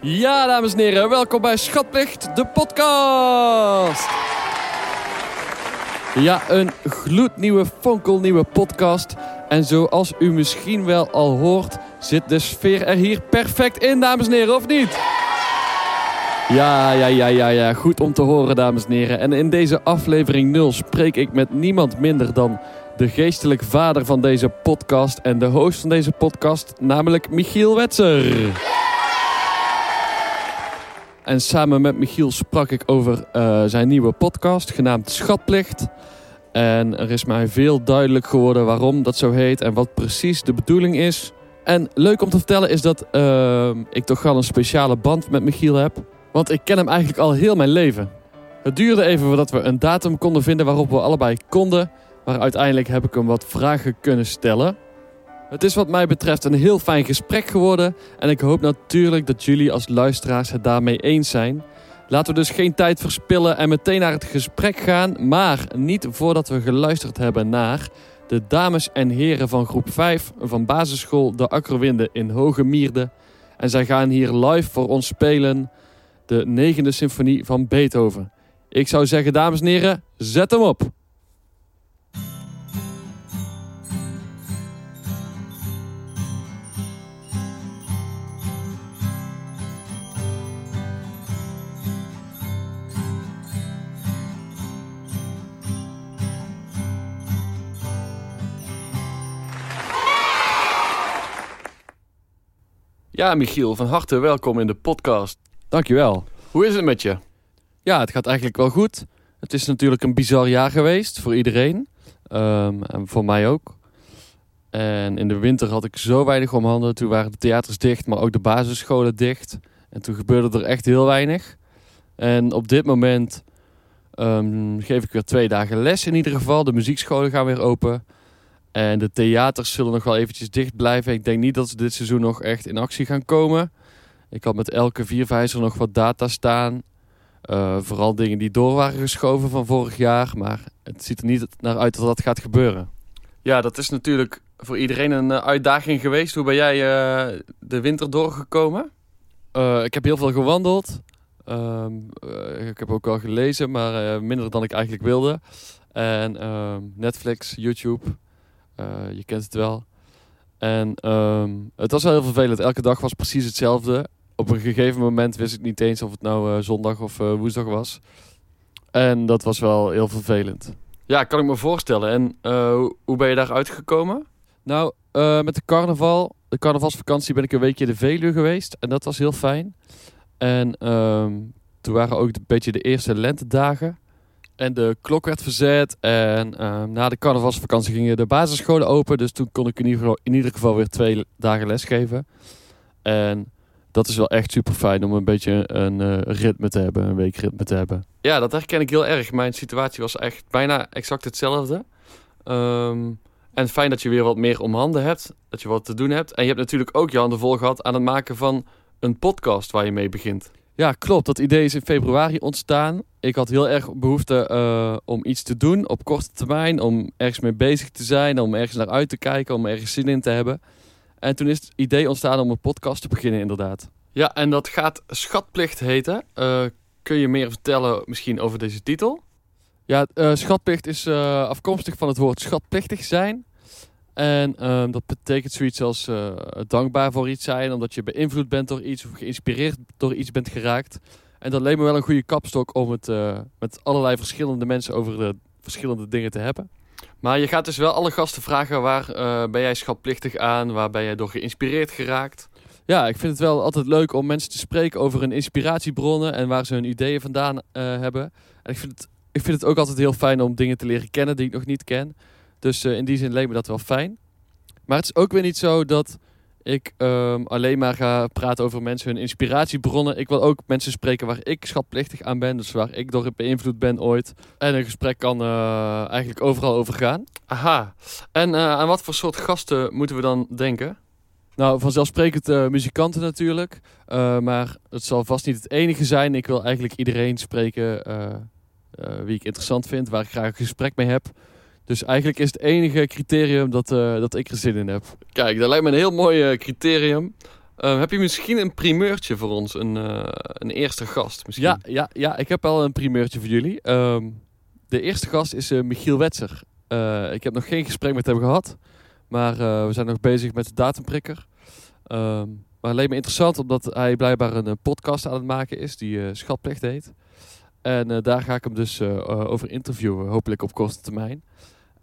Ja, dames en heren, welkom bij Schatplicht, de podcast. Ja, een gloednieuwe, fonkelnieuwe podcast. En zoals u misschien wel al hoort, zit de sfeer er hier perfect in, dames en heren, of niet? Ja, ja, ja, ja, ja. Goed om te horen, dames en heren. En in deze aflevering 0 spreek ik met niemand minder dan de geestelijk vader van deze podcast en de host van deze podcast, namelijk Michiel Wetser. En samen met Michiel sprak ik over uh, zijn nieuwe podcast, genaamd Schatplicht. En er is mij veel duidelijk geworden waarom dat zo heet en wat precies de bedoeling is. En leuk om te vertellen is dat uh, ik toch wel een speciale band met Michiel heb. Want ik ken hem eigenlijk al heel mijn leven. Het duurde even voordat we een datum konden vinden waarop we allebei konden. Maar uiteindelijk heb ik hem wat vragen kunnen stellen. Het is wat mij betreft een heel fijn gesprek geworden. En ik hoop natuurlijk dat jullie als luisteraars het daarmee eens zijn. Laten we dus geen tijd verspillen en meteen naar het gesprek gaan. Maar niet voordat we geluisterd hebben naar de dames en heren van groep 5 van basisschool De Akkerwinde in Hoge Mierde. En zij gaan hier live voor ons spelen de negende symfonie van Beethoven. Ik zou zeggen, dames en heren, zet hem op! Ja, Michiel, van harte welkom in de podcast. Dankjewel. Hoe is het met je? Ja, het gaat eigenlijk wel goed. Het is natuurlijk een bizar jaar geweest voor iedereen. Um, en voor mij ook. En in de winter had ik zo weinig om handen. Toen waren de theaters dicht, maar ook de basisscholen dicht. En toen gebeurde er echt heel weinig. En op dit moment um, geef ik weer twee dagen les in ieder geval. De muziekscholen gaan weer open. En de theaters zullen nog wel eventjes dicht blijven. Ik denk niet dat ze dit seizoen nog echt in actie gaan komen. Ik had met elke vierwijzer nog wat data staan. Uh, vooral dingen die door waren geschoven van vorig jaar. Maar het ziet er niet naar uit dat dat gaat gebeuren. Ja, dat is natuurlijk voor iedereen een uh, uitdaging geweest. Hoe ben jij uh, de winter doorgekomen? ik heb heel veel gewandeld. Ehm, ik heb ook wel gelezen, maar minder dan ik eigenlijk wilde. En ehm, Netflix, YouTube, je kent het wel. En um, het was wel heel vervelend. Elke dag was precies hetzelfde op een gegeven moment wist ik niet eens of het nou uh, zondag of uh, woensdag was. En dat was wel heel vervelend. Ja, kan ik me voorstellen. En hoe ben je daar uitgekomen? Nou, met de carnaval, de carnavalsvakantie ben ik een weekje in de Veluwe geweest. En dat was heel fijn. En um, toen waren ook een beetje de eerste lentedagen. En de klok werd verzet. En um, na de carnavalsvakantie gingen de basisscholen open. Dus toen kon ik in ieder geval, weer twee dagen lesgeven. En dat is wel echt super fijn om een beetje een uh, ritme te hebben, een weekritme te hebben. Ja, dat herken ik heel erg. Mijn situatie was echt bijna exact hetzelfde. Um, en fijn dat je weer wat meer om handen hebt, dat je wat te doen hebt. En je hebt natuurlijk ook je handen vol gehad aan het maken van een podcast waar je mee begint. Ja, klopt. Dat idee is in februari ontstaan. Ik had heel erg behoefte uh, om iets te doen op korte termijn, om ergens mee bezig te zijn, om ergens naar uit te kijken, om ergens zin in te hebben. En toen is het idee ontstaan om een podcast te beginnen, inderdaad. Ja, en dat gaat Schatplicht heten. Uh, kun je meer vertellen misschien over deze titel? Ja, uh, schatplicht is afkomstig van het woord schatplichtig zijn. En uh, dat betekent zoiets als dankbaar voor iets zijn, omdat je beïnvloed bent door iets of geïnspireerd door iets bent geraakt. En dat leek me wel een goede kapstok om het met allerlei verschillende mensen over de verschillende dingen te hebben. Maar je gaat dus wel alle gasten vragen waar uh, ben jij schatplichtig aan, waar ben jij door geïnspireerd geraakt? Ja, ik vind het wel altijd leuk om mensen te spreken over hun inspiratiebronnen en waar ze hun ideeën vandaan hebben. En ik vind, het, ik vind het ook altijd heel fijn om dingen te leren kennen die ik nog niet ken. Dus uh, in die zin leek me dat wel fijn. Maar het is ook weer niet zo dat ik um, alleen maar ga praten over mensen hun inspiratiebronnen. Ik wil ook mensen spreken waar ik schatplichtig aan ben. Dus waar ik door beïnvloed ben ooit. En een gesprek kan uh, eigenlijk overal over gaan. Aha. En uh, aan wat voor soort gasten moeten we dan denken? Nou, vanzelfsprekend uh, muzikanten natuurlijk. maar het zal vast niet het enige zijn. Ik wil eigenlijk iedereen spreken wie ik interessant vind. Waar ik graag een gesprek mee heb. Dus eigenlijk is het enige criterium dat, uh, dat ik er zin in heb. Kijk, dat lijkt me een heel mooi uh, criterium. Uh, heb je misschien een primeurtje voor ons? Een, een eerste gast misschien? Ja, ja, ja, ik heb wel een primeurtje voor jullie. Um, de eerste gast is Michiel Wetser. ik heb nog geen gesprek met hem gehad. Maar we zijn nog bezig met de datumprikker. Um, maar alleen maar interessant omdat hij blijkbaar een podcast aan het maken is. Die Schatplicht heet. En daar ga ik hem dus over interviewen. Hopelijk op korte termijn.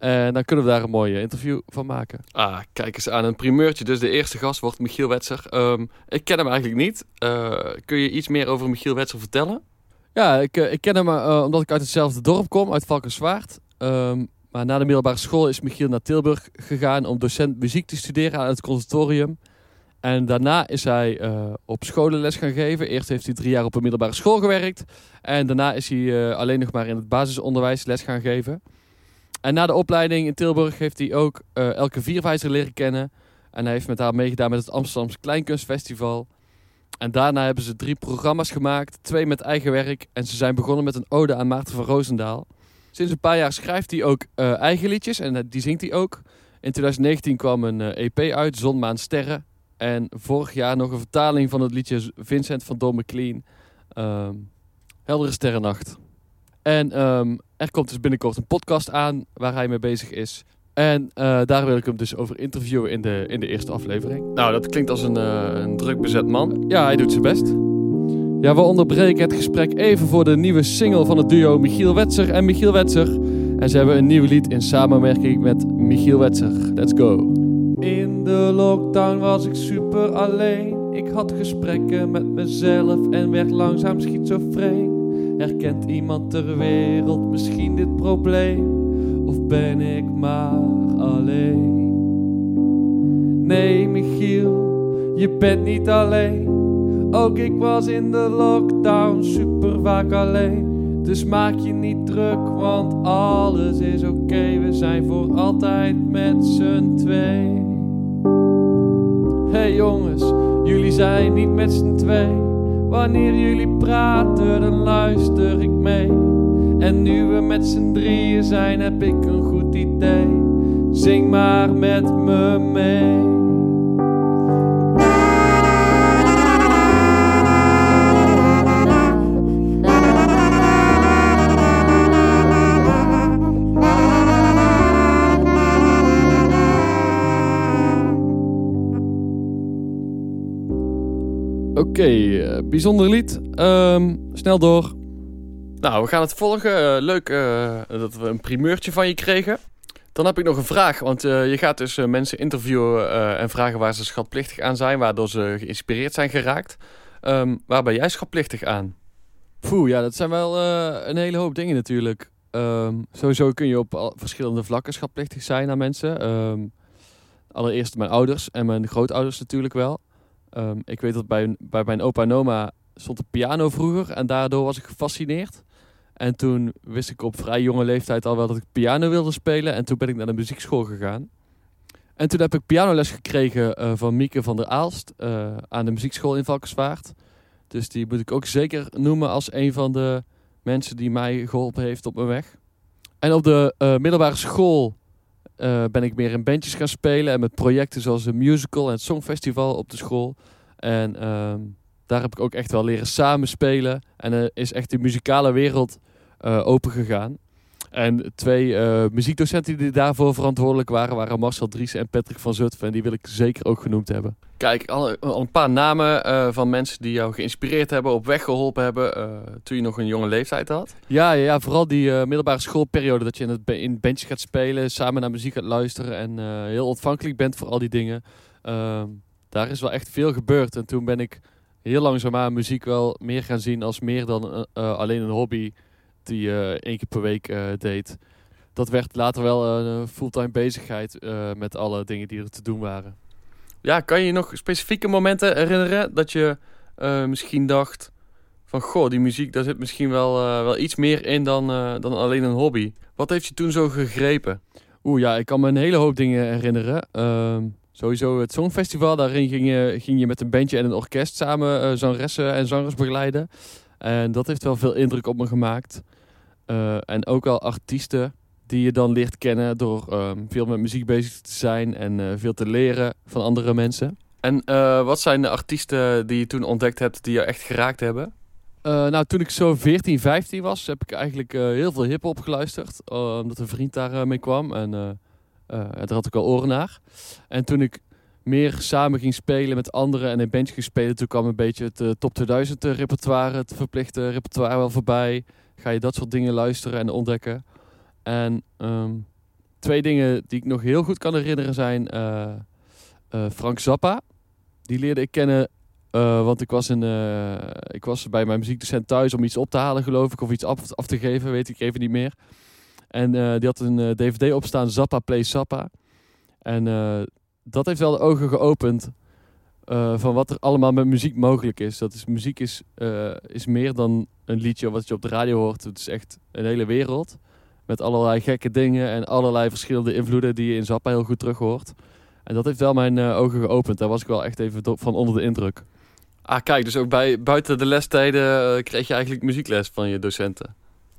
En dan kunnen we daar een mooie interview van maken. Ah, kijk eens aan. Een primeurtje. Dus de eerste gast wordt Michiel Wetser. Um, ik ken hem eigenlijk niet. Uh, kun je iets meer over Michiel Wetser vertellen? Ja, ik, uh, ik ken hem uh, omdat ik uit hetzelfde dorp kom, uit Valkenswaard. Um, maar na de middelbare school is Michiel naar Tilburg gegaan om docent muziek te studeren aan het conservatorium. En daarna is hij op scholen les gaan geven. Eerst heeft hij drie jaar op een middelbare school gewerkt. En daarna is hij alleen nog maar in het basisonderwijs les gaan geven. En na de opleiding in Tilburg heeft hij ook uh, Elke Vierwijzer leren kennen. En hij heeft met haar meegedaan met het Amsterdamse Kleinkunstfestival. En daarna hebben ze drie programma's gemaakt, twee met eigen werk. En ze zijn begonnen met een ode aan Maarten van Roosendaal. Sinds een paar jaar schrijft hij ook uh, eigen liedjes en uh, die zingt hij ook. In 2019 kwam een EP uit, Zon, Maan, Sterren. En vorig jaar nog een vertaling van het liedje Vincent van Don McLean. Um, Heldere Sterrennacht. En um, er komt dus binnenkort een podcast aan waar hij mee bezig is. En uh, daar wil ik hem dus over interviewen in de, in de eerste aflevering. Nou, dat klinkt als een, uh, een druk bezet man. Ja, hij doet zijn best. Ja, we onderbreken het gesprek even voor de nieuwe single van het duo Michiel Wetser en Michiel Wetser. En ze hebben een nieuw lied in samenwerking met Michiel Wetser. Let's go. In de lockdown was ik super alleen. Ik had gesprekken met mezelf en werd langzaam schizofreen. Herkent iemand ter wereld misschien dit probleem? Of ben ik maar alleen? Nee, Michiel, je bent niet alleen. Ook ik was in de lockdown super vaak alleen. Dus maak je niet druk, want alles is oké. We zijn voor altijd met z'n twee. Hey jongens, jullie zijn niet met z'n twee. Wanneer jullie praten, dan luister ik mee. En nu we met z'n drieën zijn, heb ik een goed idee. Zing maar met me mee. Oké, okay, uh, bijzonder lied. Um, snel door. Nou, we gaan het volgen. Uh, leuk uh, dat we een primeurtje van je kregen. Dan heb ik nog een vraag, want je gaat dus mensen interviewen en vragen waar ze schatplichtig aan zijn, waardoor ze geïnspireerd zijn geraakt. Um, waar ben jij schatplichtig aan? Poeh, ja, dat zijn wel een hele hoop dingen natuurlijk. Um, sowieso kun je op verschillende vlakken schatplichtig zijn aan mensen. allereerst mijn ouders en mijn grootouders natuurlijk wel. Um, ik weet dat bij, bij mijn opa en oma stond een piano vroeger en daardoor was ik gefascineerd. En toen wist ik op vrij jonge leeftijd al wel dat ik piano wilde spelen. En toen ben ik naar de muziekschool gegaan. En toen heb ik pianoles gekregen uh, van Mieke van der Aalst uh, aan de muziekschool in Valkenswaard. Dus die moet ik ook zeker noemen als een van de mensen die mij geholpen heeft op mijn weg. En op de uh, middelbare school uh, ben ik meer in bandjes gaan spelen. En met projecten zoals een musical en het songfestival op de school. En uh, daar heb ik ook echt wel leren samenspelen. En is echt de muzikale wereld uh, open gegaan. En twee uh, muziekdocenten die daarvoor verantwoordelijk waren, waren Marcel Dries en Patrick van Zutphen. En die wil ik zeker ook genoemd hebben. Kijk, al, al een paar namen uh, van mensen die jou geïnspireerd hebben, op weg geholpen hebben uh, toen je nog een jonge leeftijd had. Ja, ja, ja vooral die middelbare schoolperiode dat je in, het, in bandjes gaat spelen, samen naar muziek gaat luisteren en heel ontvankelijk bent voor al die dingen. Ehm, daar is wel echt veel gebeurd. En toen ben ik heel langzaamaan muziek wel meer gaan zien als meer dan alleen een hobby die uh, één keer per week uh, deed. Dat werd later wel een fulltime bezigheid met alle dingen die er te doen waren. Ja, kan je je nog specifieke momenten herinneren dat je misschien dacht van goh, die muziek, daar zit misschien wel, wel iets meer in dan, dan alleen een hobby. Wat heeft je toen zo gegrepen? Oeh ja, ik kan me een hele hoop dingen herinneren. Ehm, sowieso het Songfestival, daarin ging je, ging je met een bandje en een orkest samen zangeressen en zangers begeleiden. En dat heeft wel veel indruk op me gemaakt. Uh, en ook wel artiesten die je dan leert kennen door um, veel met muziek bezig te zijn en uh, veel te leren van andere mensen. En wat zijn de artiesten die je toen ontdekt hebt die je echt geraakt hebben? nou, toen ik zo 14, 15 was, heb ik eigenlijk heel veel hip-hop geluisterd. omdat een vriend daar mee kwam. En daar had ik al oren naar. En toen ik meer samen ging spelen met anderen en in bandje ging spelen. Toen kwam een beetje het uh, top 2000 eh, repertoire, het verplichte repertoire wel voorbij. Ga je dat soort dingen luisteren en ontdekken. En um, twee dingen die ik nog heel goed kan herinneren zijn uh, Frank Zappa. Die leerde ik kennen, want ik was, in, ik was bij mijn muziekdocent thuis om iets op te halen geloof ik. Of iets af, te geven, weet ik even niet meer. En die had een DVD opstaan, Zappa Play Zappa. En dat heeft wel de ogen geopend uh, van wat er allemaal met muziek mogelijk is. Dat is muziek is, uh, is meer dan een liedje wat je op de radio hoort. Het is echt een hele wereld. Met allerlei gekke dingen en allerlei verschillende invloeden die je in Zappa heel goed terug hoort. En dat heeft wel mijn uh, ogen geopend. Daar was ik wel echt even van onder de indruk. Ah, kijk, dus ook bij, buiten de lestijden kreeg je eigenlijk muziekles van je docenten.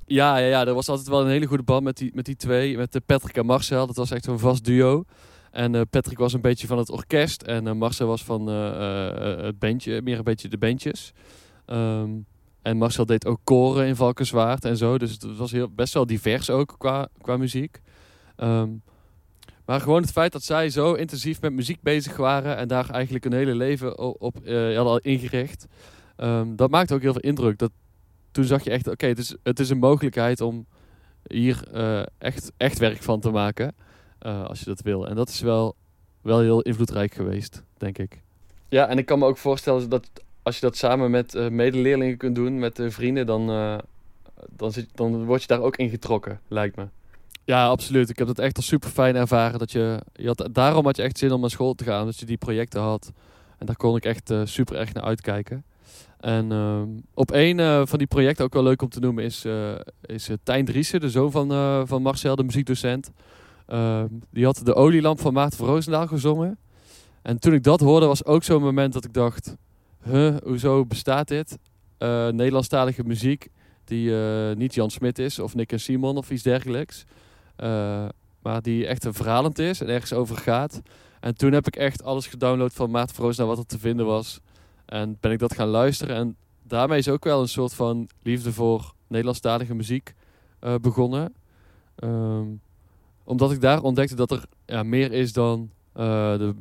Ja, ja, ja, er was altijd wel een hele goede band met die, met die twee. Met de Patrick en Marcel. Dat was echt zo'n vast duo. En uh, Patrick was een beetje van het orkest en uh, Marcel was van uh, het bandje, meer een beetje de bandjes. Um, en Marcel deed ook koren in Valkenswaard en zo. Dus het was heel, best wel divers ook qua, qua muziek. Um, maar gewoon het feit dat zij zo intensief met muziek bezig waren en daar eigenlijk een hele leven op, hadden ingericht. Um, dat maakte ook heel veel indruk. Dat, toen zag je echt, oké, het, is, het is een mogelijkheid om hier echt, echt werk van te maken. Uh, als je dat wil. En dat is wel, wel heel invloedrijk geweest, denk ik. Ja, en ik kan me ook voorstellen dat als je dat samen met uh, medeleerlingen kunt doen, met uh, vrienden, dan, dan, zit, dan word je daar ook in getrokken, lijkt me. Ja, absoluut. Ik heb dat echt al super fijn ervaren. Dat je, je had, daarom had je echt zin om naar school te gaan, dat je die projecten had. En daar kon ik echt super erg naar uitkijken. En ehm, op één van die projecten, ook wel leuk om te noemen, is, is Tijn Driessen, de zoon van, van Marcel, de muziekdocent. Ehm, die had de olielamp van Maarten van gezongen. En toen ik dat hoorde, was ook zo'n moment dat ik dacht... Huh, hoezo bestaat dit? Uh, Nederlandstalige muziek die uh, niet Jan Smit is of Nick en Simon of iets dergelijks. Uh, maar die echt een verhalend is en ergens over gaat. En toen heb ik echt alles gedownload van Maarten van wat er te vinden was. En ben ik dat gaan luisteren. En daarmee is ook wel een soort van liefde voor Nederlandstalige muziek begonnen. Um, omdat ik daar ontdekte dat er ja, meer is dan uh, de,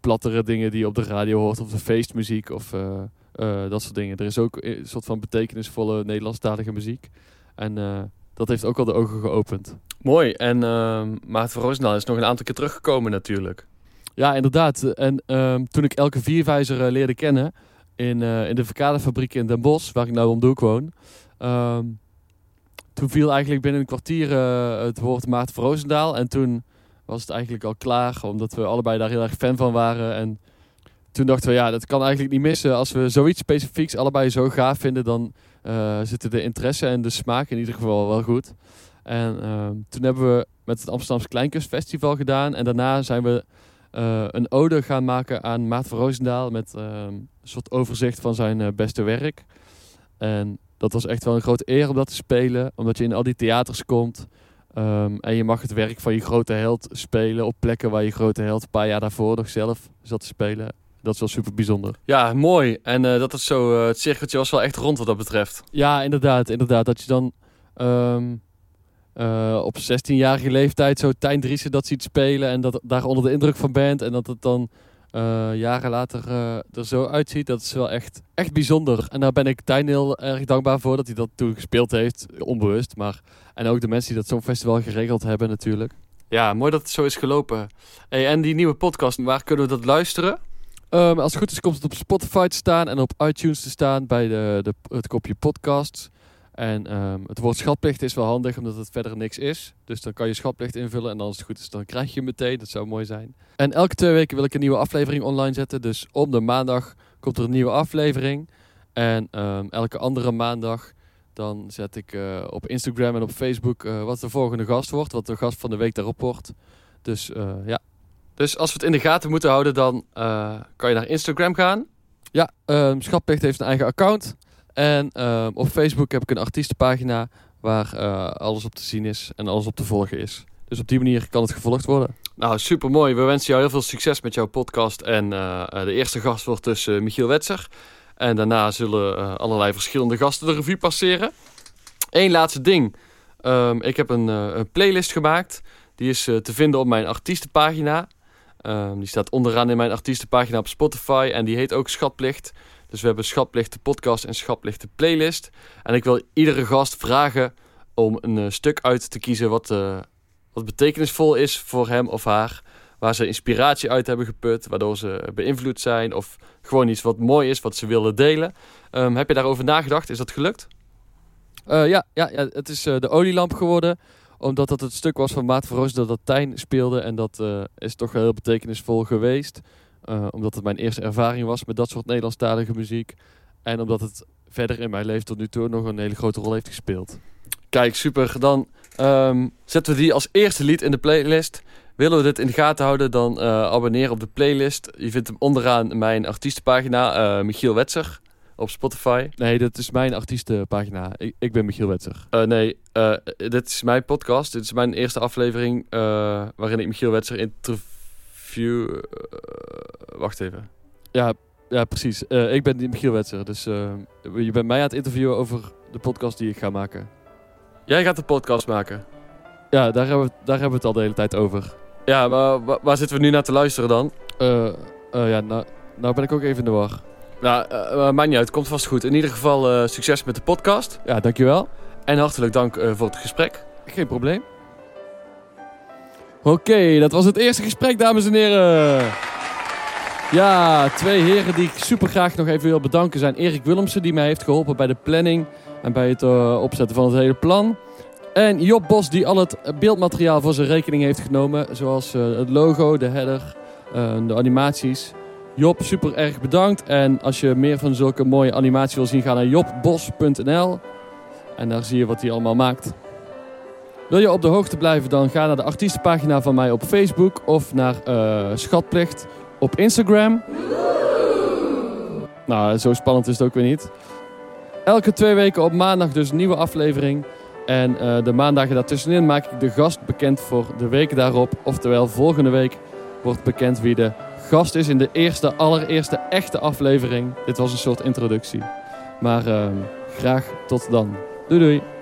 plattere dingen die je op de radio hoort. Of de feestmuziek of uh, uh, dat soort dingen. Er is ook een soort van betekenisvolle Nederlandstalige muziek. En dat heeft ook al de ogen geopend. Mooi. En ehm, Maarten van Roosendaal is nog een aantal keer teruggekomen natuurlijk. Ja, inderdaad. En um, toen ik Elke Vierwijzer leerde kennen in, in de verkaderfabriek in Den Bosch, waar ik nou om doe woon... Um, toen viel eigenlijk binnen een kwartier uh, het woord Maarten van. En toen was het eigenlijk al klaar, omdat we allebei daar heel erg fan van waren. En toen dachten we, ja, dat kan eigenlijk niet missen. Als we zoiets specifieks allebei zo gaaf vinden, dan uh, zitten de interesse en de smaak in ieder geval wel goed. En uh, toen hebben we met het Amsterdamse Kleinkustfestival gedaan. En daarna zijn we uh, een ode gaan maken aan Maarten van. Met een soort overzicht van zijn beste werk. En dat was echt wel een grote eer om dat te spelen. Omdat je in al die theaters komt. Um, en je mag het werk van je grote held spelen op plekken waar je grote held een paar jaar daarvoor nog zelf zat te spelen. Dat is wel super bijzonder. Ja, mooi. En uh, dat is zo, uh, het cirkeltje was wel echt rond wat dat betreft. Ja, inderdaad. inderdaad. Dat je dan um, uh, op 16-jarige leeftijd zo Tijn Driessen dat ziet spelen. En dat daar onder de indruk van bent. En dat het dan jaren later uh, er zo uitziet. Dat is wel echt, echt bijzonder. En daar ben ik Tijn heel erg dankbaar voor dat hij dat toen gespeeld heeft. Onbewust. Maar, en ook de mensen die dat zo'n festival geregeld hebben natuurlijk. Ja, mooi dat het zo is gelopen. Hey, en die nieuwe podcast, waar kunnen we dat luisteren? Um, als het goed is komt het op Spotify te staan en op iTunes te staan bij de, de, het kopje podcasts. En um, het woord schatplicht is wel handig, omdat het verder niks is. Dus dan kan je schatplicht invullen en als het goed is, dan krijg je hem meteen. Dat zou mooi zijn. En elke twee weken wil ik een nieuwe aflevering online zetten. Dus om de maandag komt er een nieuwe aflevering. En um, elke andere maandag dan zet ik uh, op Instagram en op Facebook uh, wat de volgende gast wordt. Wat de gast van de week daarop wordt. Dus uh, ja. Dus als we het in de gaten moeten houden, dan kan je naar Instagram gaan. Ja, um, Schatplicht heeft een eigen account. En uh, op Facebook heb ik een artiestenpagina waar uh, alles op te zien is en alles op te volgen is. Dus op die manier kan het gevolgd worden. Nou, super mooi. We wensen jou heel veel succes met jouw podcast. En de eerste gast wordt dus Michiel Wetser. En daarna zullen allerlei verschillende gasten de revue passeren. Eén laatste ding. Ehm, ik heb een, playlist gemaakt. Die is te vinden op mijn artiestenpagina. Um, die staat onderaan in mijn artiestenpagina op Spotify. En die heet ook Schatplicht. Dus we hebben Schatplicht de podcast en Schatplicht de playlist. En ik wil iedere gast vragen om een uh, stuk uit te kiezen wat, uh, wat betekenisvol is voor hem of haar. Waar ze inspiratie uit hebben geput, waardoor ze beïnvloed zijn. Of gewoon iets wat mooi is, wat ze willen delen. Um, heb je daarover nagedacht? Is dat gelukt? Uh, ja, ja, ja, het is de olielamp geworden omdat dat het stuk was van Maat Roos dat Tijn speelde. En dat is toch heel betekenisvol geweest. Uh, omdat het mijn eerste ervaring was met dat soort Nederlandstalige muziek. En omdat het verder in mijn leven tot nu toe nog een hele grote rol heeft gespeeld. Kijk, super. Dan um, zetten we die als eerste lied in de playlist. Willen we dit in de gaten houden, dan uh, abonneer op de playlist. Je vindt hem onderaan mijn artiestenpagina, Michiel Wetser op Spotify? Nee, dat is mijn artiestenpagina. Ik, ik ben Michiel Wetzer. Uh, nee, dit is mijn podcast. Dit is mijn eerste aflevering waarin ik Michiel Wetzer interview... wacht even. Ja, ja precies. ik ben Michiel Wetzer. Dus je bent mij aan het interviewen over de podcast die ik ga maken. Jij gaat de podcast maken? Ja, daar hebben we, daar hebben we het al de hele tijd over. Ja, maar waar, waar zitten we nu naar te luisteren dan? ja, nou, nou ben ik ook even in de war. Nou, uh, maakt niet uit. Komt vast goed. In ieder geval succes met de podcast. Ja, dankjewel. En hartelijk dank voor het gesprek. Geen probleem. Oké, dat was het eerste gesprek, dames en heren. Ja, twee heren die ik super graag nog even wil bedanken zijn Erik Willemsen, die mij heeft geholpen bij de planning en bij het opzetten van het hele plan. En Job Bos, die al het beeldmateriaal voor zijn rekening heeft genomen, zoals het logo, de header, de animaties. Job, super erg bedankt. En als je meer van zulke mooie animaties wil zien, ga naar jobbos.nl. En daar zie je wat hij allemaal maakt. Wil je op de hoogte blijven, dan ga naar de artiestenpagina van mij op Facebook of naar uh, Schatplicht op Instagram. Nou, zo spannend is het ook weer niet. Elke twee weken op maandag dus een nieuwe aflevering. En uh, de maandagen daartussenin maak ik de gast bekend voor de week daarop. Oftewel, volgende week wordt bekend wie de gast is in de eerste, allereerste echte aflevering. Dit was een soort introductie. Maar uh, graag tot dan. Doei doei.